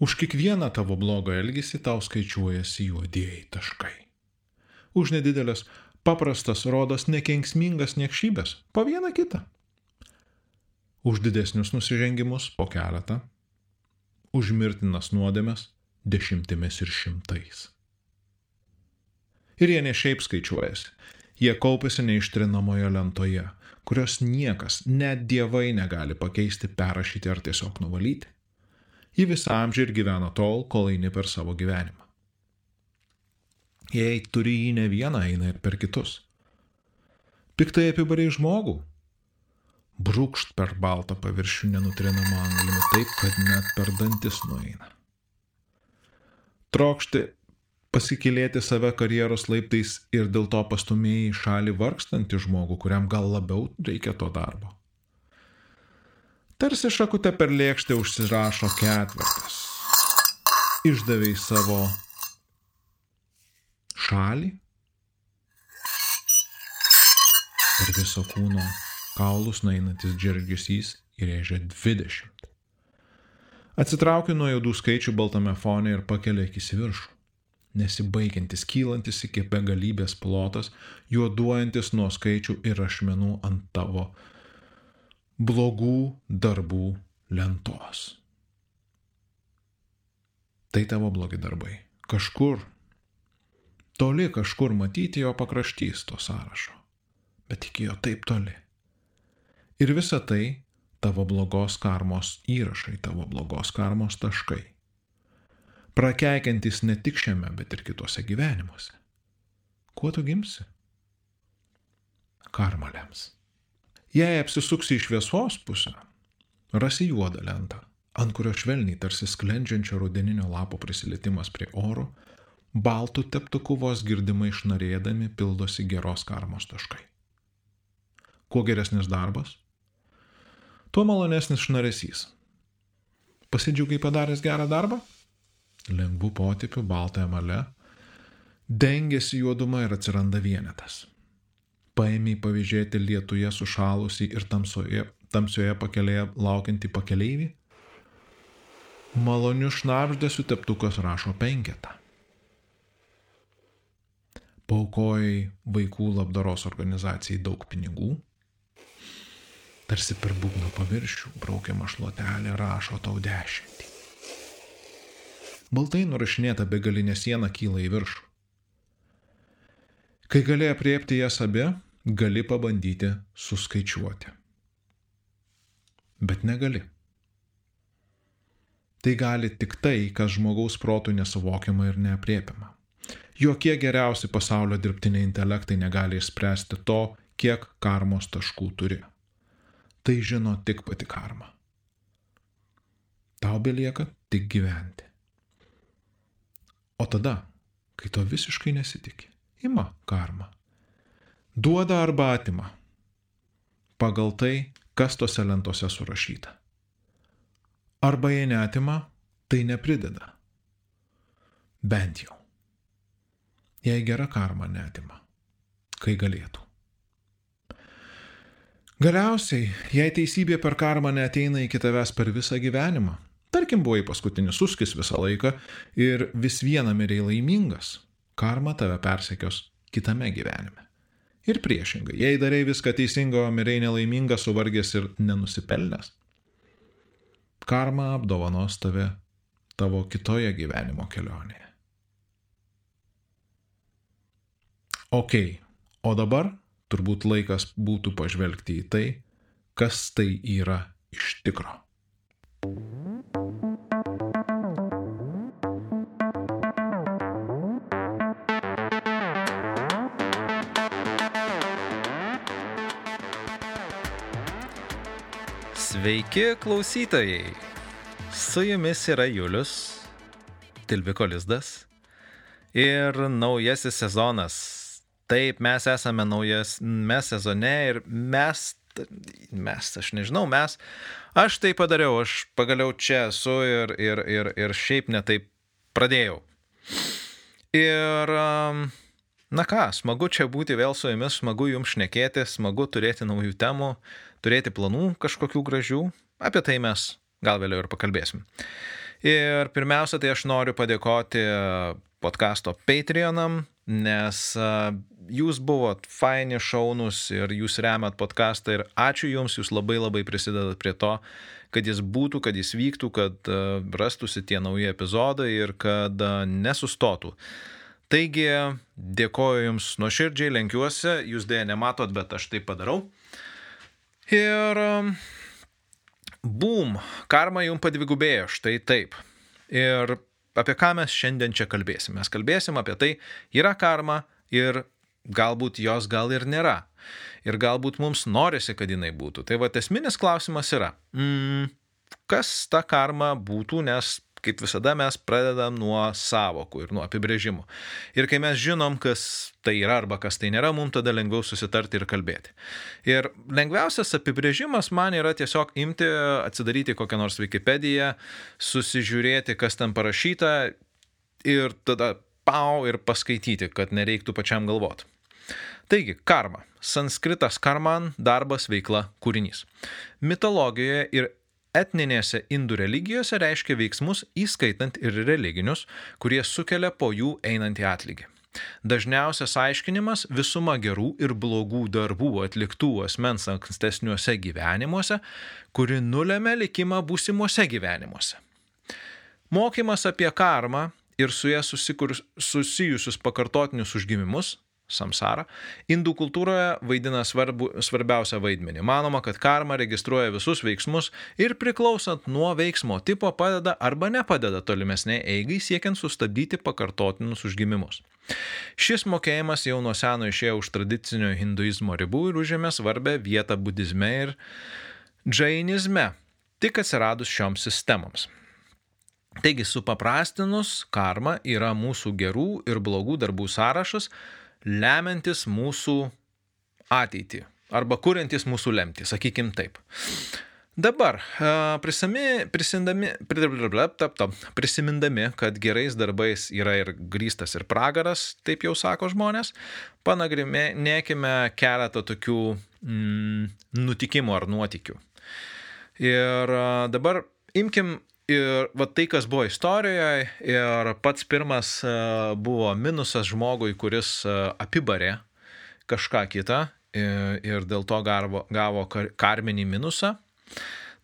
Už kiekvieną tavo blogą elgesį tau skaičiuojasi juodieji taškai. Už nedidelės paprastas rodos nekenksmingas niekšybės po vieną kitą. Už didesnius nusižengimus po keletą. Už mirtinas nuodėmes dešimtimis ir šimtais. Ir jie ne šiaip skaičiuojasi, jie kaupiasi neištrinamoje lentoje, kurios niekas, net dievai negali pakeisti, perrašyti ar tiesiog nuvalyti. Ji visą amžių ir gyvena tol, kol eini per savo gyvenimą. Jei turi jį ne vieną, eina ir per kitus. Piktai apibariai žmogų. Brūkšt per baltą paviršių nenutrinamą anglimi taip, kad net per dantis nueina. Trokšti pasikilėti save karjeros laiptais ir dėl to pastumėjai šalį vargstantį žmogų, kuriam gal labiau reikia to darbo. Tarsi šakutę per lėkštę užsirašo ketvertas. Išdaviai savo šalį per viso kūno kaulus nueinantis džergesys įrėžia 20. Atsitraukiu nuo juodų skaičių baltame fone ir pakelia akis į viršų nesibaigiantis, kylantis iki begalybės plotas, juoduojantis nuo skaičių ir ašmenų ant tavo blogų darbų lentos. Tai tavo blogi darbai. Kažkur, toli kažkur matyti jo pakraštys to sąrašo, bet iki jo taip toli. Ir visa tai tavo blogos karmos įrašai, tavo blogos karmos taškai prakeikiantis ne tik šiame, bet ir kitose gyvenimuose. Kuo tu gimsi? Karma lems. Jei apsisuksi į šviesos pusę, rasi juodą lentą, ant kurio švelniai tarsi sklendžiančio rudeninio lapo prisilietimas prie oro, baltų teptukų vos girdimai išnarėdami pildosi geros karmos taškai. Kuo geresnis darbas, tuo malonesnis šnaresys. Pasidžiaugai padaręs gerą darbą? lengvų potipių baltą emalę, dengiasi juoduma ir atsiranda vienetas. Paėmiai pavyzdžiai lietuje sušalusi ir tamsoje, tamsioje pakelėje laukiantį pakeleivį. Malonių šnapždėsių teptukas rašo penketą. Paukojai vaikų labdaros organizacijai daug pinigų. Tarsi per būgno paviršių braukiama šluotelė rašo tau dešimtį. Baltai nurašinėta begalinė siena kyla į viršų. Kai gali apriepti jas abi, gali pabandyti suskaičiuoti. Bet negali. Tai gali tik tai, kas žmogaus protų nesuvokiama ir neapriepiama. Jokie geriausi pasaulio dirbtiniai intelektai negali išspręsti to, kiek karmos taškų turi. Tai žino tik pati karma. Tau belieka tik gyventi. O tada, kai to visiškai nesitikė, ima karma. Duoda arba atima. Pagal tai, kas tose lentose surašyta. Arba jei neatima, tai neprideda. Bent jau. Jei gera karma neatima, kai galėtų. Galiausiai, jei teisybė per karmą neteina iki tavęs per visą gyvenimą, Tarkim, buvai paskutinis suskis visą laiką ir vis viena mirėjai laimingas, karma tave persekios kitame gyvenime. Ir priešingai, jei darai viską teisingo, mirėjai nelaimingas, suvargęs ir nenusipelnęs, karma apdovanos tave tavo kitoje gyvenimo kelionėje. Ok, o dabar turbūt laikas būtų pažvelgti į tai, kas tai yra iš tikro. Sveiki klausytojai! Su jumis yra Julius, Tilviko Lizdas ir naujasis sezonas. Taip, mes esame naujas, mes sezone ir mes, mes, aš nežinau, mes, aš tai padariau, aš pagaliau čia esu ir, ir, ir, ir šiaip netaip pradėjau. Ir, na ką, smagu čia būti vėl su jumis, smagu jums šnekėti, smagu turėti naujų temų turėti planų kažkokių gražių, apie tai mes gal vėliau ir pakalbėsim. Ir pirmiausia, tai aš noriu padėkoti podkasto Patreonam, nes jūs buvot faini, šaunus ir jūs remat podcastą ir ačiū jums, jūs labai labai prisidedat prie to, kad jis būtų, kad jis vyktų, kad rastųsi tie nauji epizodai ir kad nesustotų. Taigi, dėkoju Jums nuoširdžiai, lenkiuosi, Jūs dėja nematot, bet aš tai padarau. Ir bum, karma Jums padvigubėjo, štai taip. Ir apie ką mes šiandien čia kalbėsim? Mes kalbėsim apie tai, yra karma ir galbūt jos gal ir nėra. Ir galbūt mums norisi, kad jinai būtų. Tai va, esminis klausimas yra, mm, kas ta karma būtų, nes kaip visada mes pradedam nuo savokų ir nuo apibrėžimų. Ir kai mes žinom, kas tai yra arba kas tai nėra, mums tada lengviau susitarti ir kalbėti. Ir lengviausias apibrėžimas man yra tiesiog imti, atsidaryti kokią nors Wikipediją, susižiūrėti, kas ten parašyta ir tada pau ir paskaityti, kad nereiktų pačiam galvoti. Taigi, karma. Sanskritas karman - darbas, veikla, kūrinys. Mitologijoje ir etninėse indų religijose reiškia veiksmus, įskaitant ir religinius, kurie sukelia po jų einantį atlygį. Dažniausias aiškinimas - visuma gerų ir blogų darbų atliktų asmens ankstesniuose gyvenimuose, kuri nulėmė likimą būsimuose gyvenimuose. Mokymas apie karmą ir su ją susijusius pakartotinius užgimimus samsara, indų kultūroje vaidina svarbu, svarbiausią vaidmenį. Manoma, kad karma registruoja visus veiksmus ir priklausant nuo veiksmo tipo padeda arba nepadeda tolimesniai eigai siekiant sustabdyti pakartotinus užgimimus. Šis mokėjimas jau nuo seno išėjo už tradicinio hinduizmo ribų ir užėmė svarbę vietą budizme ir džainizme, tik atsiradus šioms sistemoms. Taigi, supaprastinus, karma yra mūsų gerų ir blogų darbų sąrašas, lemiantis mūsų ateitį arba kuriantis mūsų lemtį, sakykim taip. Dabar, prisimi, prisimindami, prisimindami, kad gerais darbais yra ir grįstas ir pragaras, taip jau sako žmonės, panagrinėkime keletą tokių mm, nutikimų ar nuotikių. Ir dabar imkim Ir va tai, kas buvo istorijoje, ir pats pirmas e, buvo minusas žmogui, kuris e, apibarė kažką kitą ir dėl to gavo, gavo karminį minusą.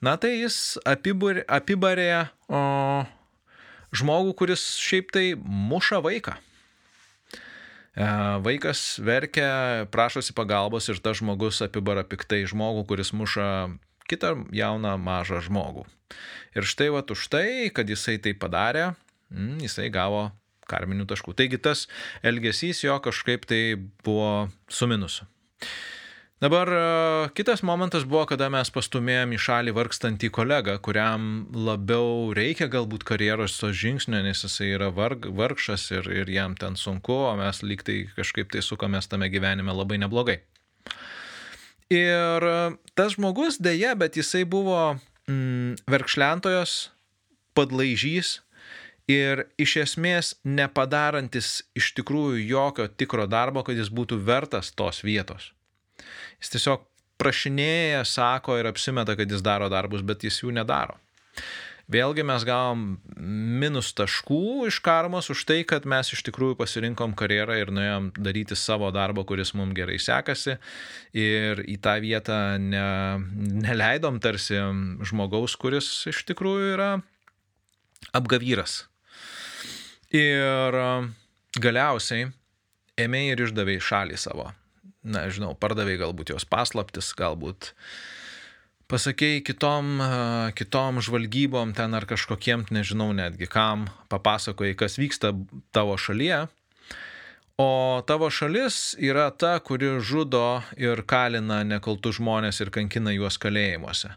Na tai jis apibarė, apibarė o, žmogų, kuris šiaip tai muša vaiką. E, vaikas verkia, prašosi pagalbos ir tas žmogus apibara piktai žmogų, kuris muša kitą jauną mažą žmogų. Ir štai va už tai, kad jisai tai padarė, mm, jisai gavo karminių taškų. Taigi tas elgesys jo kažkaip tai buvo su minusu. Dabar e, kitas momentas buvo, kada mes pastumėjom į šalį vargstantį kolegą, kuriam labiau reikia galbūt karjeros to žingsnio, nes jisai yra varg, vargšas ir, ir jam ten sunku, o mes lyg tai kažkaip tai sukamės tame gyvenime labai neblogai. Ir e, tas žmogus dėja, bet jisai buvo mm, verkšlentojos, padlaižys ir iš esmės nepadarantis iš tikrųjų jokio tikro darbo, kad jis būtų vertas tos vietos. Jis tiesiog prašinėja, sako ir apsimeta, kad jis daro darbus, bet jis jų nedaro. Vėlgi mes gavom minus taškų iš karmos už tai, kad mes iš tikrųjų pasirinkom karjerą ir nuėjom daryti savo darbą, kuris mums gerai sekasi ir į tą vietą ne, neleidom tarsi žmogaus, kuris iš tikrųjų yra apgavyras. Ir galiausiai ėmė ir išdavė šalį savo. Na, žinau, pardavė galbūt jos paslaptis, galbūt uh, pasakėjai kitom, kitom žvalgybom ten ar kažkokiem, nežinau netgi kam, papasakojai, kas vyksta tavo šalyje, o tavo šalis yra ta, kuri žudo ir kalina nekaltus žmonės ir kankina juos kalėjimuose.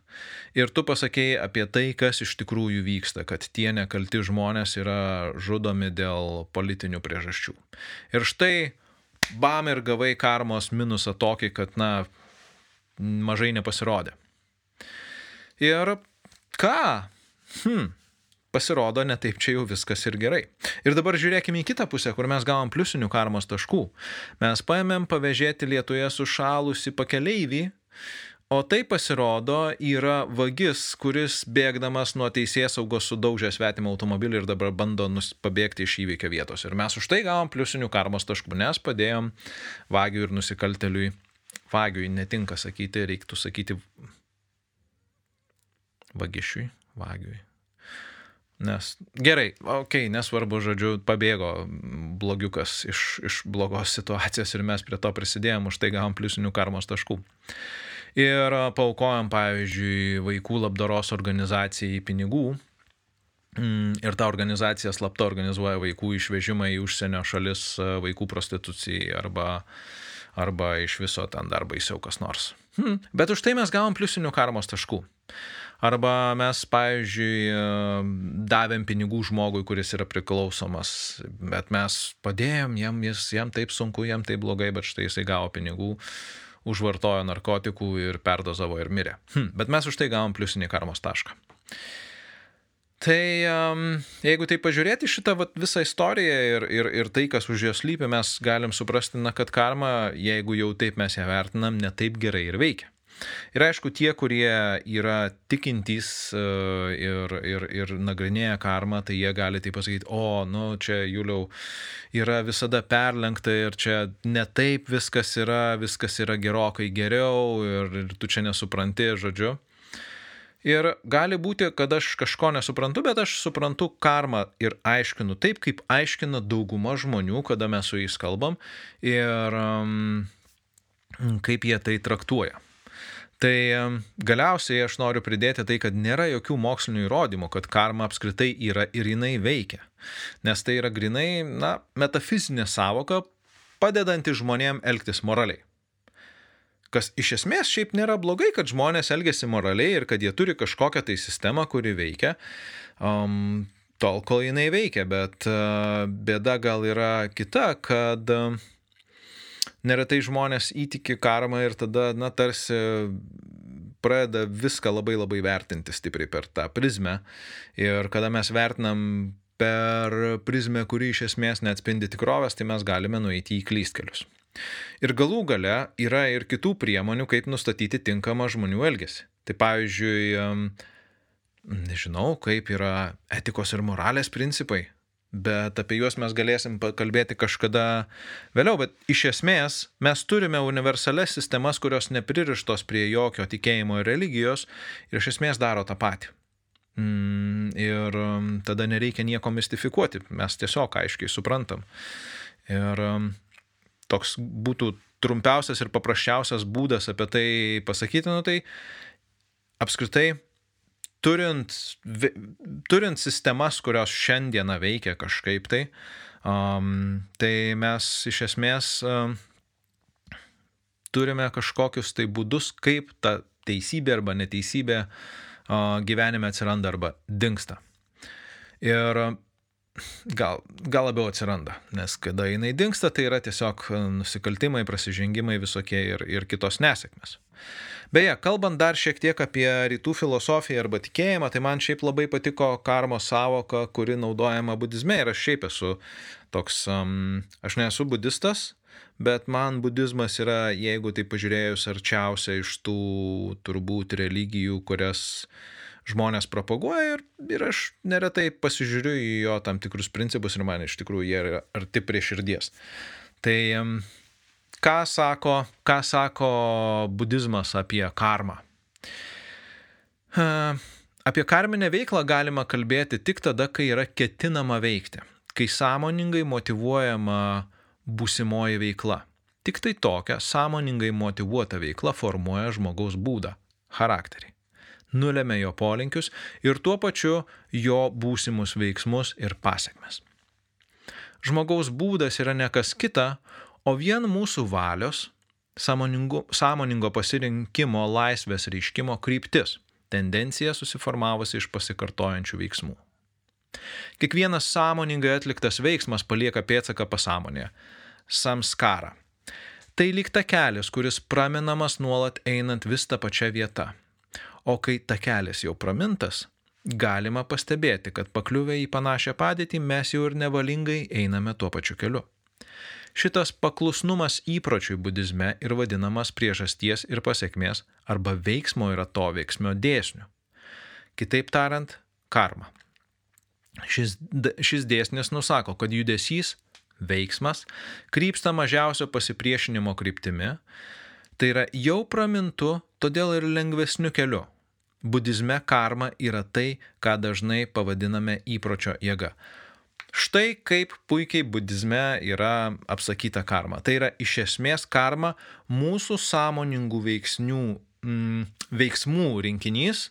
Ir tu pasakėjai apie tai, kas iš tikrųjų vyksta, kad tie nekalti žmonės yra žudomi dėl politinių priežasčių. Ir štai, bam ir gavai karmos minusą tokį, kad, na, mažai nepasirodė. Ir ką? Hm, pasirodo, netaip čia jau viskas ir gerai. Ir dabar žiūrėkime į kitą pusę, kur mes gavom pliusinių karmos taškų. Mes paėmėm pavežėti Lietuvoje sušalusi pakeleivį, O tai pasirodo yra vagis, kuris bėgdamas nuo teisės saugos sudaužė svetimą automobilį ir dabar bando pabėgti iš įvykio vietos. Ir mes už tai gavom pliusinių karmos taškų, nes padėjom vagiui ir nusikalteliui. Vagiui netinka sakyti, reiktų sakyti vagišiui, vagiui. Nes gerai, okei, okay, nesvarbu, žodžiu, pabėgo blogiukas iš, iš blogos situacijos ir mes prie to prisidėjom, už tai gavom pliusinių karmos taškų ir paukojam, pavyzdžiui, vaikų labdaros organizacijai pinigų. Mm, ir ta organizacija slapta organizuoja vaikų išvežimą į užsienio šalis vaikų prostitucijai arba, arba iš viso ten dar baisiau kas nors. Hmm. Bet už tai mes gavom pliusinių karmos taškų. Arba mes, pavyzdžiui, davėm pinigų žmogui, kuris yra priklausomas, bet mes padėjom jam, jis, jam taip sunku, jam taip blogai, bet štai jisai gavo pinigų užvartojo narkotikų ir perdozavo ir mirė. Hm, bet mes už tai gavom pliusinį karmos tašką. Tai um, jeigu tai pažiūrėti šitą vat, visą istoriją ir, ir, ir tai, kas už jos lypi, mes galim suprasti, na, kad karma, jeigu jau taip mes ją vertinam, ne taip gerai ir veikia. Ir aišku, tie, kurie yra tikintys e, ir, ir, ir nagrinėja karmą, tai jie gali tai pasakyti, o, nu, čia Juliau yra visada perlenkta ir čia ne taip viskas yra, viskas yra gerokai geriau ir, ir tu čia nesupranti, žodžiu. Ir gali būti, kad aš kažko nesuprantu, bet aš suprantu karmą ir aiškinu taip, kaip aiškina dauguma žmonių, kada mes su jais kalbam ir um, kaip jie tai traktuoja. Tai galiausiai aš noriu pridėti tai, kad nėra jokių mokslinių įrodymų, kad karma apskritai yra ir jinai veikia. Nes tai yra grinai, na, metafizinė savoka, padedanti žmonėm elgtis moraliai. Kas iš esmės šiaip nėra blogai, kad žmonės elgesi moraliai ir kad jie turi kažkokią tai sistemą, kuri veikia. Um, tol, kol jinai veikia, bet uh, bėda gal yra kita, kad uh, neretai žmonės įtiki karmą ir tada, na, tarsi pradeda viską labai labai vertinti stipriai per tą prizmę. Ir kada mes vertinam per prizmę, kuri iš esmės neatspindi tikrovės, tai mes galime nueiti į klystkelius. Ir galų gale yra ir kitų priemonių, kaip nustatyti tinkamą žmonių elgesį. Tai pavyzdžiui, nežinau, kaip yra etikos ir moralės principai, bet apie juos mes galėsim pakalbėti kažkada vėliau, bet iš esmės mes turime universalias sistemas, kurios nepririštos prie jokio tikėjimo ir religijos ir iš esmės daro tą patį. Mm, ir um, tada nereikia nieko mistifikuoti, mes tiesiog aiškiai suprantam. Ir um, toks būtų trumpiausias ir paprasčiausias būdas apie tai pasakyti, nu tai apskritai turint, turint sistemas, kurios šiandieną veikia kažkaip tai, um, tai mes iš esmės um, turime kažkokius tai būdus, kaip ta teisybė arba neteisybė uh, gyvenime atsiranda arba dinksta. Ir gal, gal labiau atsiranda, nes kada jinai dinksta, tai yra tiesiog nusikaltimai, prasižengimai visokie ir, ir kitos nesėkmės. Beje, kalbant dar šiek tiek apie rytų filosofiją arba tikėjimą, tai man šiaip labai patiko karmos savoka, kuri naudojama budizme ir aš šiaip esu toks, um, aš nesu budistas, bet man budizmas yra, jeigu tai pažiūrėjus, arčiausia iš tų turbūt religijų, kurias žmonės propaguoja ir, ir aš neretai pasižiūriu į jo tam tikrus principus ir man iš tikrųjų jie yra arti prie širdies. Tai ką sako, ką sako budizmas apie karmą. Apie karminę veiklą galima kalbėti tik tada, kai yra ketinama veikti, kai sąmoningai motivuojama būsimoji veikla. Tik tai tokia sąmoningai motivuota veikla formuoja žmogaus būdą, charakterį, nulėmė jo polinkius ir tuo pačiu jo būsimus veiksmus ir pasiekmes. Žmogaus būdas yra nekas kita, o vien mūsų valios, sąmoningo, sąmoningo pasirinkimo laisvės reiškimo kryptis, tendencija susiformavusi iš pasikartojančių veiksmų. Kiekvienas sąmoningai atliktas veiksmas palieka pėtsaką pasąmonėje - samskara. Tai lyg takelis, kuris praminamas nuolat einant vis tą pačią vietą. O kai takelis jau pramintas, galima pastebėti, kad pakliuvę į panašią padėtį mes jau ir nevalingai einame tuo pačiu keliu. Šitas paklusnumas įpročiui budizme ir vadinamas priežasties ir pasiekmės arba veiksmo ir atoveiksmio dėsniu. Kitaip tariant, karma. Šis, šis dėsnis nusako, kad judesys, veiksmas, krypsta mažiausio pasipriešinimo kryptimi, tai yra jau pramintu, todėl ir lengvesniu keliu. Budizme karma yra tai, ką dažnai pavadiname įpročio jėga. Štai kaip puikiai budizme yra apsakyta karma. Tai yra iš esmės karma mūsų sąmoningų veiksnių, mm, veiksmų rinkinys,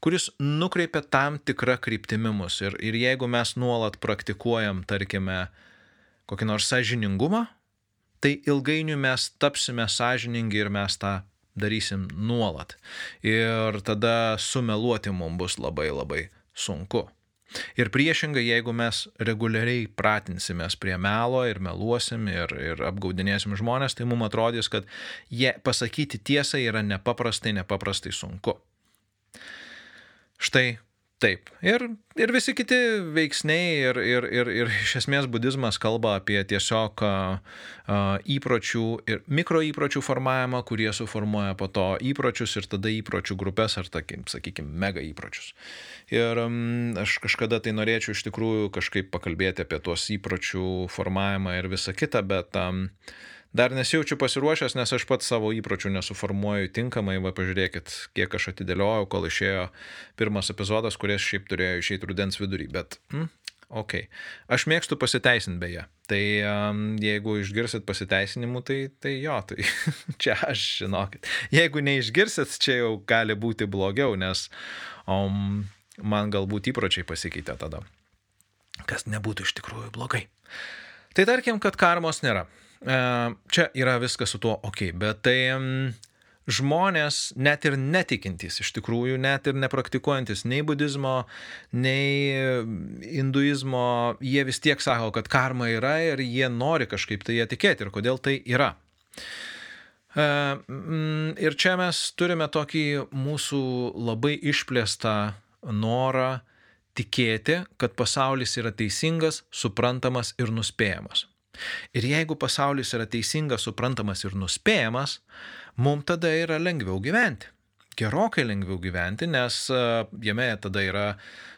kuris nukreipia tam tikrą kryptimį mus. Ir, ir jeigu mes nuolat praktikuojam, tarkime, kokį nors sąžiningumą, tai ilgainiui mes tapsime sąžiningi ir mes tą darysim nuolat. Ir tada sumeluoti mums bus labai labai sunku. Ir priešingai, jeigu mes reguliariai pratinsimės prie melo ir meluosim ir, ir apgaudinėsim žmonės, tai mums atrodys, kad jie pasakyti tiesą yra nepaprastai, nepaprastai sunku. Štai taip. Ir, ir visi kiti veiksniai ir, ir, ir, ir iš esmės budizmas kalba apie tiesiog įpročių ir mikroįpročių formavimą, kurie suformuoja po to įpročius ir tada įpročių grupės ar, takim, sakykime, mega įpročius. Ir aš kažkada tai norėčiau iš tikrųjų kažkaip pakalbėti apie tuos įpročių formavimą ir visą kitą, bet um, Dar nesijaučiu pasiruošęs, nes aš pats savo įpročių nesuformuoju tinkamai, va pažiūrėkit, kiek aš atidėliojau, kol išėjo pirmas epizodas, kuris šiaip turėjo išeiti rudens vidury, bet... Mm, Ok. Aš mėgstu pasiteisinti beje. Tai um, jeigu išgirsit pasiteisinimų, tai, tai jo, tai čia aš žinokit. Jeigu neišgirsit, čia jau gali būti blogiau, nes um, man galbūt įpročiai pasikeitė tada. Kas nebūtų iš tikrųjų blogai. Tai tarkim, kad karmos nėra. E, čia yra viskas su tuo ok, bet tai žmonės, net ir netikintys, iš tikrųjų, net ir nepraktikuojantis nei budizmo, nei hinduizmo, jie vis tiek sako, kad karma yra ir jie nori kažkaip tai įtikėti ir kodėl tai yra. E, ir čia mes turime tokį mūsų labai išplėstą norą tikėti, kad pasaulis yra teisingas, suprantamas ir nuspėjamas. Ir jeigu pasaulis yra teisingas, suprantamas ir nuspėjamas, mums tada yra lengviau gyventi. Gerokai lengviau gyventi, nes e, jame tada yra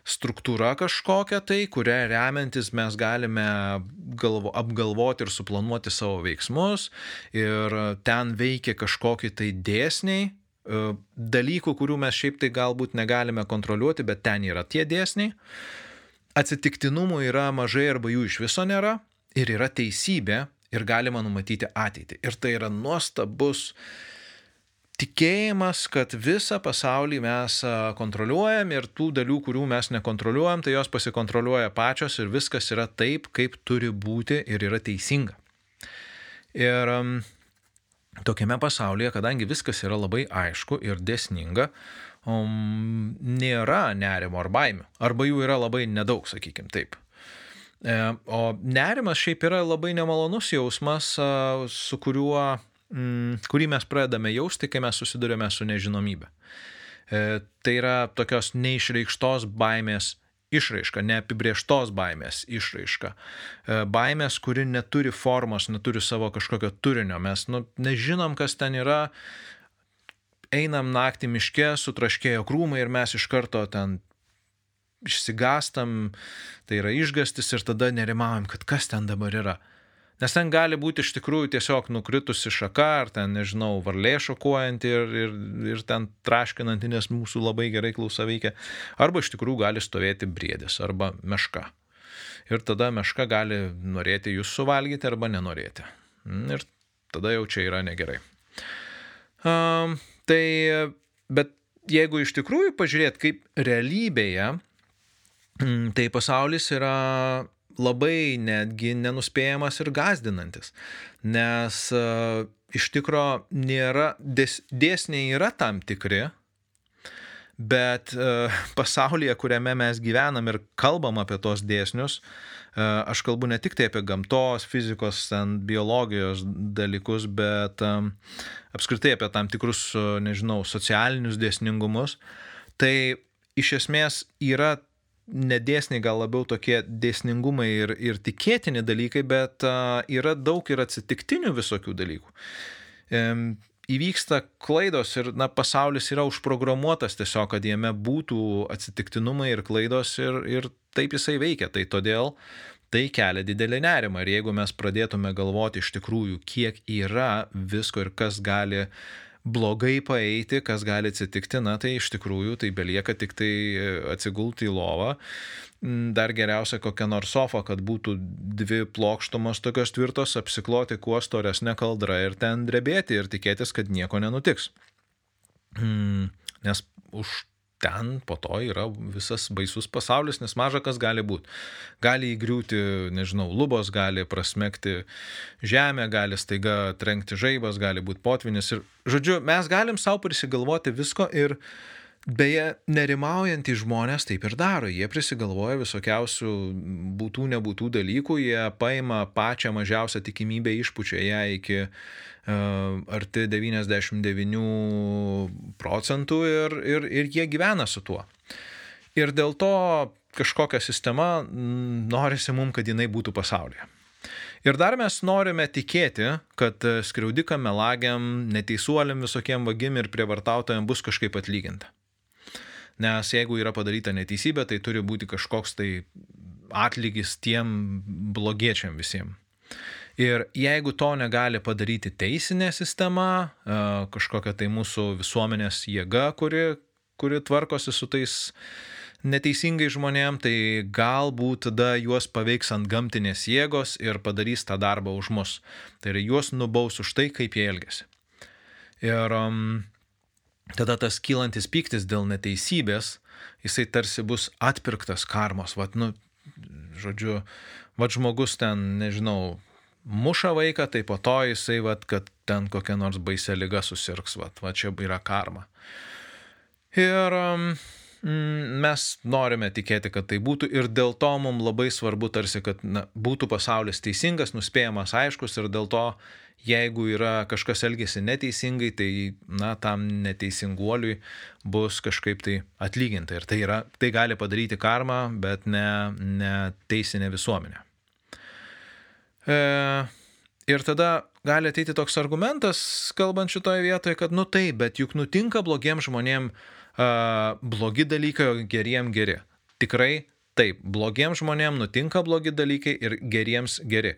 struktūra kažkokia tai, kurią remiantis mes galime galvo, apgalvoti ir suplanuoti savo veiksmus ir ten veikia kažkokie tai dėsniai, e, dalykų, kurių mes šiaip tai galbūt negalime kontroliuoti, bet ten yra tie dėsniai. Atsitiktinumų yra mažai arba jų iš viso nėra ir yra teisybė ir galima numatyti ateitį. Ir tai yra nuostabus tikėjimas, kad visą pasaulį mes kontroliuojam ir tų dalių, kurių mes nekontroliuojam, tai jos pasikontroliuoja pačios ir viskas yra taip, kaip turi būti ir yra teisinga. Ir tokiame pasaulyje, kadangi viskas yra labai aišku ir dėsninga, um, nėra nerimo ar baimių. Arba jų yra labai nedaug, sakykim taip. E, o nerimas šiaip yra labai nemalonus jausmas, su kuriuo, mm, kurį mes pradedame jausti, kai mes susidurime su nežinomybė. E, tai yra tokios neišreikštos baimės išraiška, neapibrieštos baimės išraiška. E, baimės, kuri neturi formos, neturi savo kažkokio turinio. Mes nu, nežinom, kas ten yra. Einam naktį miške, sutraškėjo krūmai ir mes iš karto ten išsigastam, tai yra išgastis ir tada nerimavom, kad kas ten dabar yra. Nes ten gali būti iš tikrųjų tiesiog nukritusi šaka, ar ten, nežinau, varlė šokuojanti ir, ir, ir ten traškinanti, nes mūsų labai gerai klausa veikia. Arba iš tikrųjų gali stovėti briedis, arba meška. Ir tada meška gali norėti jūs suvalgyti arba nenorėti. Ir tada jau čia yra negerai. Um, tai, bet jeigu iš tikrųjų pažiūrėt, kaip realybėje Mm, tai pasaulis yra labai netgi nenuspėjamas ir gazdinantis, nes uh, iš tikro nėra, dės, dėsniai yra tam tikri, bet uh, pasaulyje, kuriame mes gyvenam ir kalbam apie tos dėsnius, uh, aš kalbu ne tik tai apie gamtos, fizikos, ten, biologijos dalykus, bet apskritai apie tam tikrus, nežinau, socialinius dėsningumus, tai iš esmės yra nedėsniai, gal labiau tokie dėsningumai ir, ir tikėtini dalykai, bet uh, yra daug ir atsitiktinių visokių dalykų. Įvyksta klaidos ir na, pasaulis yra užprogramuotas tiesiog, kad jame būtų atsitiktinumai ir klaidos ir, ir taip jisai veikia. Tai todėl tai kelia didelį nerimą. Ir jeigu mes pradėtume galvoti iš tikrųjų, kiek yra visko ir kas gali blogai paeiti, kas gali atsitikti, na tai iš tikrųjų tai belieka tik tai atsigulti į lovą. Dar geriausia kokia nors sofa, kad būtų dvi plokštumos tokios tvirtos, apsikloti kuo storesnė kaldra ir ten drebėti ir tikėtis, kad nieko nenutiks. Nes už ten po to yra visas baisus pasaulis, nes maža kas gali būti. Gali įgriūti, nežinau, lubos, gali prasmekti žemę, gali staiga trenkti žaibas, gali būti potvinis. Ir, žodžiu, mes galim savo prisigalvoti visko ir Beje, nerimaujantys žmonės taip ir daro. Jie prisigalvoja visokiausių būtų nebūtų dalykų, jie paima pačią mažiausią tikimybę, išpučia ją iki arti 99 procentų ir, ir, ir jie gyvena su tuo. Ir dėl to kažkokia sistema norisi mums, kad jinai būtų pasaulyje. Ir dar mes norime tikėti, kad skriaudikam, melagiam, neteisuoliam, visokiem vagim ir prievartautojam bus kažkaip atlyginta. Nes jeigu yra padaryta neteisybė, tai turi būti kažkoks tai atlygis tiem blogiečiam visiems. Ir jeigu to negali padaryti teisinė sistema, e, kažkokia tai mūsų visuomenės jėga, kuri, kuri tvarkosi su tais neteisingai žmonėm, tai galbūt tada juos paveiks ant gamtinės jėgos ir padarys tą darbą už mus. Tai yra juos nubaus už tai, kaip jie elgesi. Ir um, tada tas kylantis pyktis dėl neteisybės, jisai tarsi bus atpirktas karmos. Vat, nu, žodžiu, vat žmogus ten, nežinau, muša vaiką, tai po to jisai, vat, kad ten kokia nors baisia lyga susirgs, vat, va čia yra karma. Ir um, mes norime tikėti, kad tai būtų ir dėl to mums labai svarbu tarsi, kad na, būtų pasaulis teisingas, nuspėjamas, aiškus ir dėl to, jeigu yra kažkas elgesi neteisingai, tai na, tam neteisinguoliui bus kažkaip tai atlyginta. Ir tai, yra, tai gali padaryti karmą, bet ne, ne teisinė visuomenė. E, ir tada gali ateiti toks argumentas, kalbant šitoje vietoje, kad nu taip, bet juk nutinka blogiems žmonėms uh, blogi dalykai, o geriem geri. Tikrai taip, blogiems žmonėms nutinka blogi dalykai ir geriems geri.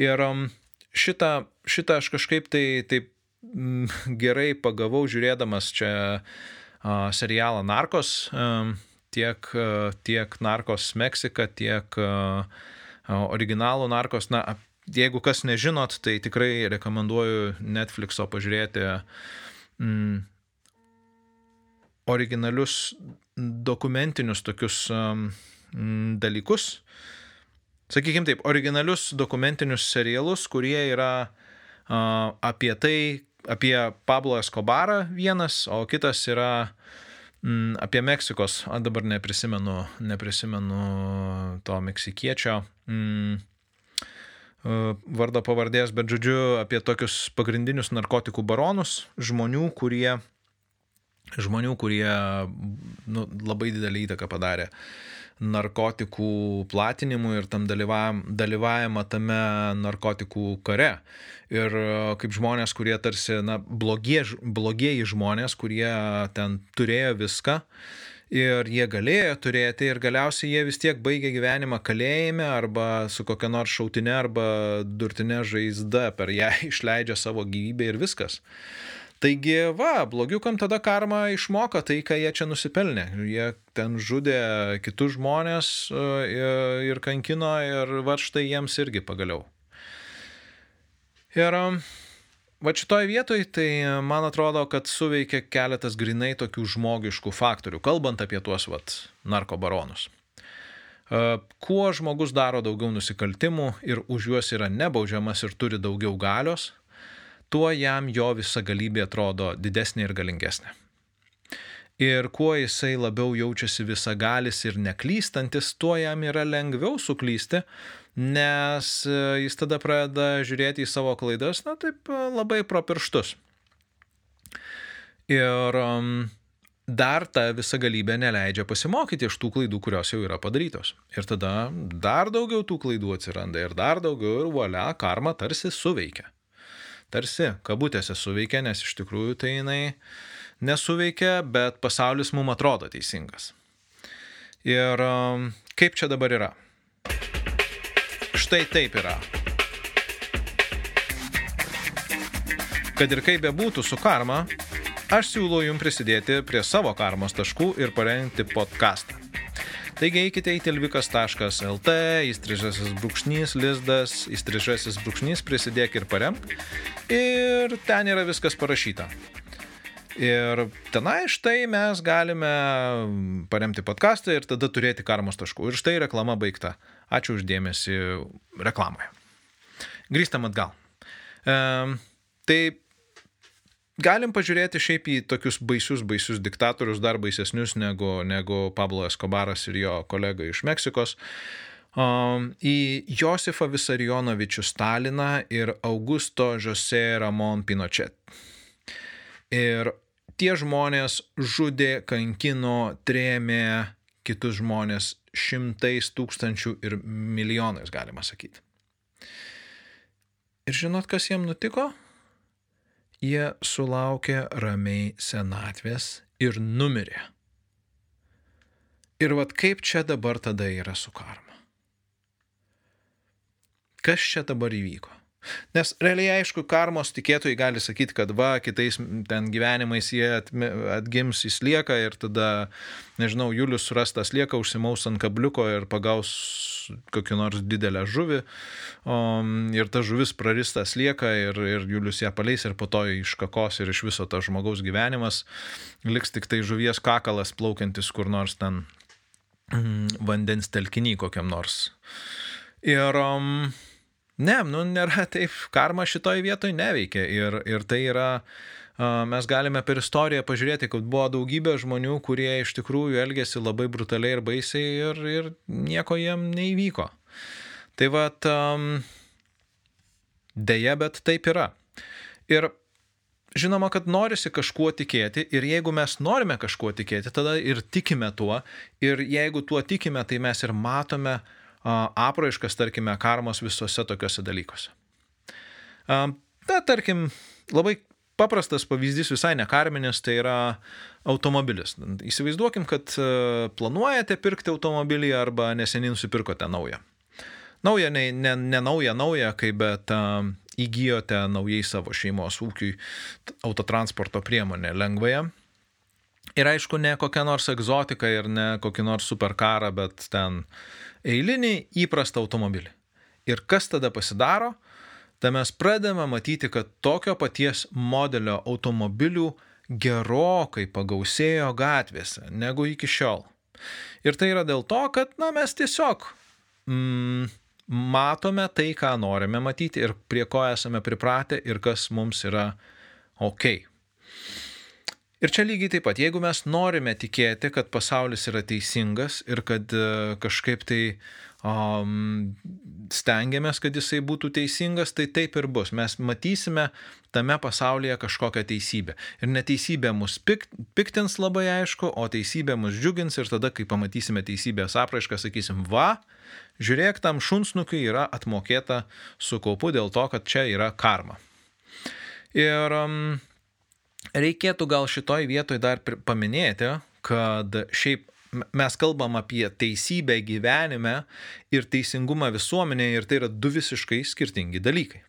Ir um, šitą, šitą aš kažkaip tai taip mm, gerai pagavau žiūrėdamas čia serialą Narkos, tiek, tiek Narkos Meksika, tiek originalų narkos, na, jeigu kas nežinot, tai tikrai rekomenduoju Netflixo pažiūrėti mm, originalius dokumentinius tokius um, dalykus. Sakykime taip, originalius dokumentinius serialus, kurie yra apie tai, apie Pablo Escobarą vienas, o kitas yra mm, apie Meksikos, o dabar neprisimenu, neprisimenu to meksikiečio. Mm, vardo pavardės, bet žodžiu apie tokius pagrindinius narkotikų baronus, žmonių, kurie, žmonių, kurie nu, labai didelį įtaką padarė narkotikų platinimui ir tam dalyvavimą tame narkotikų kare. Ir kaip žmonės, kurie tarsi, na, blogie, blogieji žmonės, kurie ten turėjo viską, ir jie galėjo turėti ir galiausiai jie vis tiek baigė gyvenimą kalėjime arba su kokia nors šautinė arba durtinė žaizda per ją išleidžia savo gyvybę ir viskas. Taigi, va, blogiukam tada karma išmoka tai, ką jie čia nusipelnė. Jie ten žudė kitus žmonės e, ir kankino ir va štai jiems irgi pagaliau. Ir Va šitoje vietoje tai man atrodo, kad suveikia keletas grinai tokių žmogiškų faktorių, kalbant apie tuos vat, narkobaronus. E, kuo žmogus daro daugiau nusikaltimų ir už juos yra nebaudžiamas ir turi daugiau galios, tuo jam jo visa galybė atrodo didesnė ir galingesnė. Ir kuo jisai labiau jaučiasi visagalis ir neklystantis, tuo jam yra lengviau suklysti, nes e, jis tada pradeda žiūrėti į savo klaidas, na taip, e, labai pro pirštus. Ir dar ta visa galybė neleidžia pasimokyti iš tų klaidų, kurios jau yra padarytos. Ir tada dar daugiau tų klaidų atsiranda ir dar daugiau ir valia, karma tarsi suveikia. Tarsi, kabutėse suveikia, nes iš tikrųjų tai jinai nesuveikia, bet pasaulis mums atrodo teisingas. Ir um, kaip čia dabar yra? Štai taip yra. Kad ir kaip bebūtų su karma, aš siūlau jums prisidėti prie savo karmos taškų ir parengti podcastą. Taigi eikite į tilvikas.lt, įstrižasis brūkšnys, lizdas, įstrižasis brūkšnys, prisidėk ir paremk. Ir ten yra viskas parašyta. Ir tenai štai mes galime paremti podcastą ir tada turėti karmos taškų. Ir štai reklama baigta. Ačiū uždėmesi reklamoje. Grįžtam atgal. E, tai galim pažiūrėti šiaip į tokius baisius, baisius diktatorius, dar baisesnius negu, negu Pablo Escobaras ir jo kolega iš Meksikos. Um, į Josifą Visarionovičių Staliną ir Augusto Jose Ramon Pinochet. Ir tie žmonės žudė, kankino, trėmė kitus žmonės šimtais tūkstančių ir milijonais, galima sakyti. Ir žinot, kas jiem nutiko? Jie sulaukė ramiai senatvės ir numirė. Ir vad kaip čia dabar tada yra su karma? Kas čia dabar įvyko? Nes realiai aišku, karmos tikėtojai gali sakyti, kad va, kitais ten gyvenimais jie atgims, jis lieka ir tada, nežinau, Julius surastas lieka, užsimaus ant kabliuko ir pagaus kokį nors didelę žuvį o, ir ta žuvis praristas lieka ir, ir Julius ją paleis ir po to iškakos ir iš viso tas žmogaus gyvenimas liks tik tai žuvies kakalas plaukiantis kur nors ten mm, vandens telkinį kokiam nors. Ir um, Ne, nu nėra taip, karma šitoj vietoj neveikia ir, ir tai yra, mes galime per istoriją pažiūrėti, kad buvo daugybė žmonių, kurie iš tikrųjų elgėsi labai brutaliai ir baisiai ir, ir nieko jiem neįvyko. Tai va, um, dėja, bet taip yra. Ir žinoma, kad norisi kažkuo tikėti ir jeigu mes norime kažkuo tikėti, tada ir tikime tuo ir jeigu tuo tikime, tai mes ir matome, uh, apraiškas, tarkime, karmos visose tokiuose dalykuose. Bet, tarkim, labai paprastas pavyzdys visai nekarminis, tai yra automobilis. Įsivaizduokim, kad e, planuojate pirkti automobilį arba neseniai nusipirkote naują. Naują, ne, ne, ne naują, naują, kai bet uh, įgyjote naujai savo šeimos ūkiui autotransporto priemonę lengvąją. Ir aišku, ne kokia nors egzotika ir ne kokį nors superkarą, bet ten uh, eilinį įprastą automobilį. Ir kas tada pasidaro? Tai mes pradedame matyti, kad tokio paties modelio automobilių gerokai pagausėjo gatvėse negu iki šiol. Ir tai yra dėl to, kad na, mes tiesiog mm, matome tai, ką norime matyti ir prie ko esame pripratę ir kas mums yra ok. Ir čia lygiai taip pat, jeigu mes norime tikėti, kad pasaulis yra teisingas ir kad uh, kažkaip tai um, stengiamės, kad jisai būtų teisingas, tai taip ir bus. Mes matysime tame pasaulyje kažkokią teisybę. Ir neteisybė mus pik, piktins labai aišku, o teisybė mus džiugins ir tada, kai pamatysime teisybės apraišką, sakysim, va, žiūrėk, tam šunsnukiui yra atmokėta su kaupu dėl to, kad čia yra karma. Ir um, reikėtų gal šitoj vietoj dar paminėti, kad šiaip mes kalbam apie teisybę gyvenime ir teisingumą visuomenėje ir tai yra du visiškai skirtingi dalykai.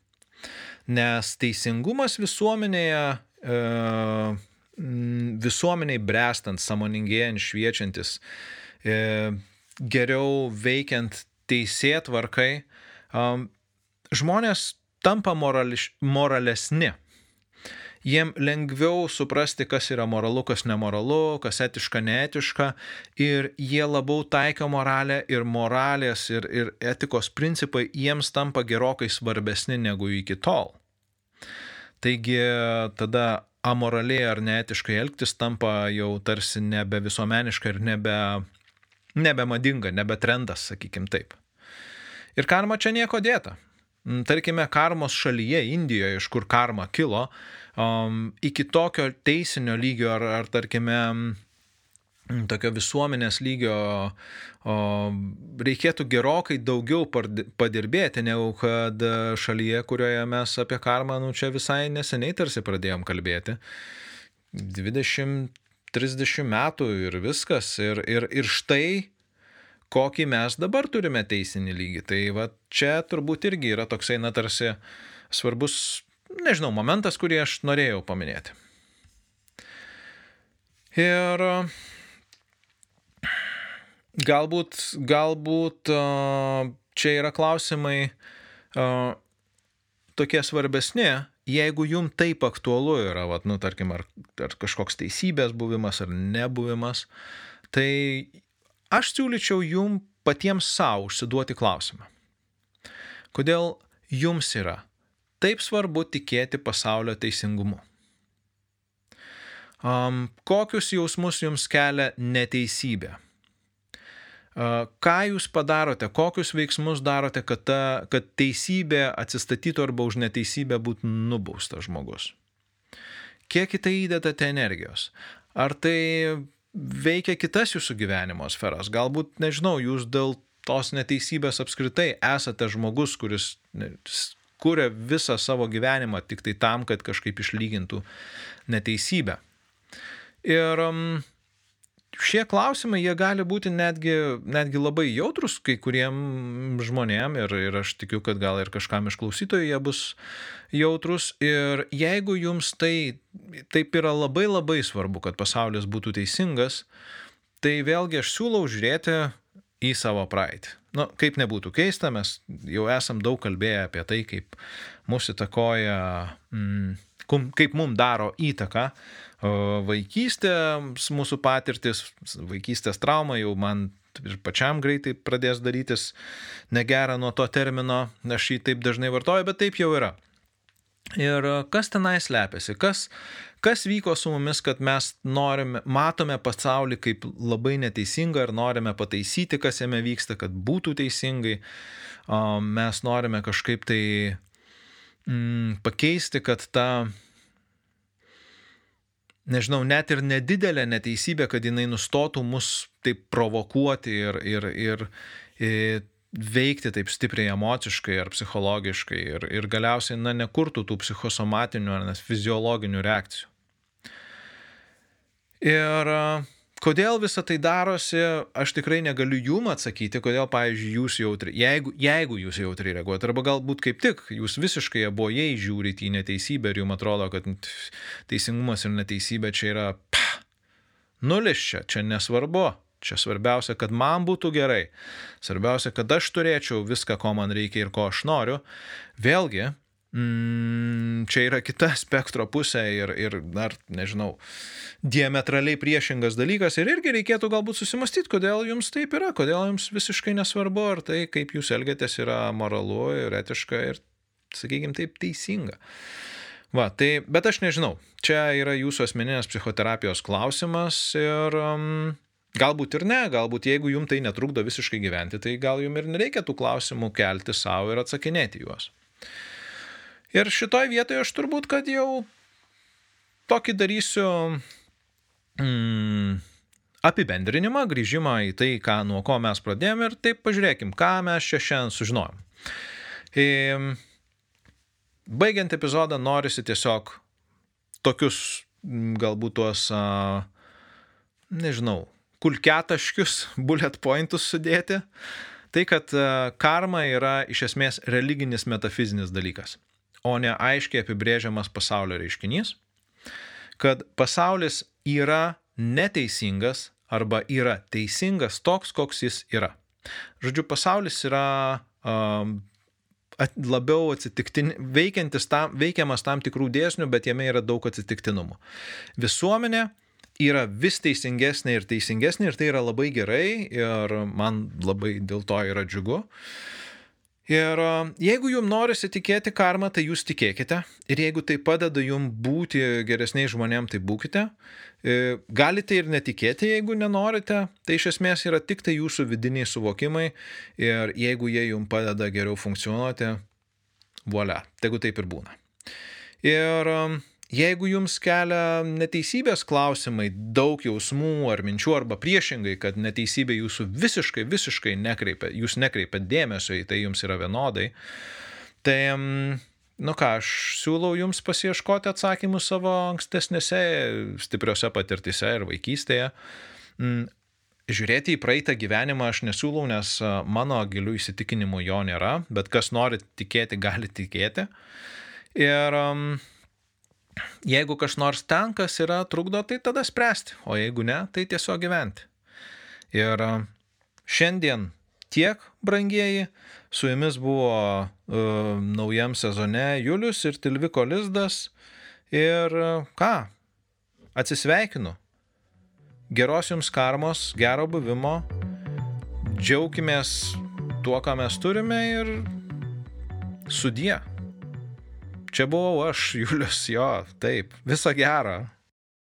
Nes teisingumas visuomenėje, e, visuomeniai brestant, samoningėjant, šviečiantis, e, geriau veikiant teisėtvarkai, žmonės tampa morališ, moralesni jiem lengviau suprasti, kas yra moralu, kas nemoralu, kas etiška, neetiška ir jie labiau taiko moralę ir moralės ir, ir etikos principai jiems tampa gerokai svarbesni negu iki tol. Taigi tada amoraliai ar neetiškai elgtis tampa jau tarsi nebe visuomeniška ir nebe, nebe madinga, nebe trendas, sakykim taip. Ir karma čia nieko dėta. Tarkime, karmos šalyje, Indijoje, iš kur karma kilo, um, iki tokio teisinio lygio ar, ar tarkime, tokio visuomenės lygio o, reikėtų gerokai daugiau padirbėti, negu kad šalyje, kurioje mes apie karmą, nu čia visai neseniai tarsi pradėjom kalbėti. 20-30 metų ir viskas. Ir, ir, ir štai kokį mes dabar turime teisinį lygį. Tai va čia turbūt irgi yra toksai, na tarsi svarbus, nežinau, momentas, kurį aš norėjau paminėti. Ir Galbūt, galbūt čia yra klausimai tokie svarbesni, jeigu jum taip aktualu yra, vat, nu, tarkim, ar, ar kažkoks teisybės buvimas ar nebuvimas, tai aš siūlyčiau jum patiems savo užsiduoti klausimą. Kodėl jums yra taip svarbu tikėti pasaulio teisingumu? Um, kokius jausmus jums kelia neteisybė? Ką jūs padarote, kokius veiksmus darote, kad, ta, kad teisybė atsistatytų arba už neteisybę būtų nubaustas žmogus? Kiek į tai įdedate energijos? Ar tai veikia kitas jūsų gyvenimo sferas? Galbūt, nežinau, jūs dėl tos neteisybės apskritai esate žmogus, kuris kuria visą savo gyvenimą tik tai tam, kad kažkaip išlygintų neteisybę. Ir um, šie klausimai, jie gali būti netgi, netgi labai jautrus kai kuriem žmonėm ir, ir aš tikiu, kad gal ir kažkam iš klausytojų jie bus jautrus. Ir jeigu jums tai taip yra labai labai svarbu, kad pasaulis būtų teisingas, tai vėlgi aš siūlau žiūrėti į savo praeitį. Na, nu, kaip nebūtų keista, mes jau esam daug kalbėję apie tai, kaip mūsų įtakoja, mm, kaip mums daro įtaką vaikystė, mūsų patirtis, vaikystės trauma jau man ir pačiam greitai pradės darytis negera nuo to termino, aš jį taip dažnai vartoju, bet taip jau yra. Ir kas tenai slepiasi, kas, kas vyko su mumis, kad mes norime, matome pasaulį kaip labai neteisingą ir norime pataisyti, kas jame vyksta, kad būtų teisingai. Mes norime kažkaip tai mm, pakeisti, kad ta nežinau, net ir nedidelė neteisybė, kad jinai nustotų mus taip provokuoti ir, ir, ir, ir veikti taip stipriai emociškai ar psichologiškai ir, ir galiausiai, na, nekurtų tų psichosomatinių ar net fiziologinių reakcijų. Ir Kodėl visą tai darosi, aš tikrai negaliu jum atsakyti, kodėl, pavyzdžiui, jūs jautri, jeigu, jeigu jūs jautri reaguojate, arba galbūt kaip tik jūs visiškai abojai žiūrite į neteisybę ir jums atrodo, kad teisingumas ir neteisybė čia yra pah, nulis čia, čia nesvarbu, čia svarbiausia, kad man būtų gerai, svarbiausia, kad aš turėčiau viską, ko man reikia ir ko aš noriu. Vėlgi, mm, čia yra kita spektro pusė ir, ir dar, nežinau, diametraliai priešingas dalykas ir irgi reikėtų galbūt susimastyti, kodėl jums taip yra, kodėl jums visiškai nesvarbu, ar tai, kaip jūs elgiatės, yra moralu ir etiška ir, sakykime, taip teisinga. Va, tai, bet aš nežinau, čia yra jūsų asmeninės psichoterapijos klausimas ir um, galbūt ir ne, galbūt jeigu jums tai netrukdo visiškai gyventi, tai gal jums ir nereikia tų klausimų kelti savo ir atsakinėti juos. Ir šitoj vietoje aš turbūt, kad jau tokį darysiu mm, apibendrinimą, grįžimą į tai, ką, nuo ko mes pradėjome ir taip pažiūrėkim, ką mes čia šiandien sužinojom. E, baigiant epizodą norisi tiesiog tokius galbūt tuos, a, nežinau, kulketaškius, bullet pointus sudėti. Tai, kad karma yra iš esmės religinis metafizinis dalykas o ne aiškiai apibrėžiamas pasaulio reiškinys, kad pasaulis yra neteisingas arba yra teisingas toks, koks jis yra. Žodžiu, pasaulis yra um, at, labiau veikiantis tam, veikiamas tam tikrų dėsnių, bet jame yra daug atsitiktinumų. Visuomenė yra vis teisingesnė ir teisingesnė ir tai yra labai gerai ir man labai dėl to yra džiugu. Ir jeigu jums norisi tikėti karmą, tai jūs tikėkite. Ir jeigu tai padeda jums būti geresniais žmonėm, tai būkite. E, galite ir netikėti, jeigu nenorite. Tai iš esmės yra tik tai jūsų vidiniai suvokimai. Ir jeigu jie jums padeda geriau funkcionuoti, voilà, tegu taip ir būna. Ir jeigu jums kelia neteisybės klausimai, daug jausmų ar minčių, arba priešingai, kad neteisybė jūsų visiškai, visiškai nekreipia, jūs nekreipiat dėmesio į tai jums yra vienodai, tai, nu ką, aš siūlau jums pasieškoti atsakymų savo ankstesnėse stipriose patirtise ir vaikystėje. Mm, žiūrėti į praeitą gyvenimą aš nesiūlau, nes mano gilių įsitikinimų jo nėra, bet kas nori tikėti, gali tikėti. Ir um, jeigu kas nors ten, kas yra trukdo, tai tada spręsti, o jeigu ne, tai tiesiog gyventi. Ir e, šiandien tiek, brangieji, su jumis buvo uh, naujam sezone Julius ir Tilviko Lizdas. Ir uh, ką, atsisveikinu. Geros jums karmos, gero buvimo, džiaukimės tuo, ką mes turime ir sudie. Čia buvau aš, Julius, jo, taip, viso gero.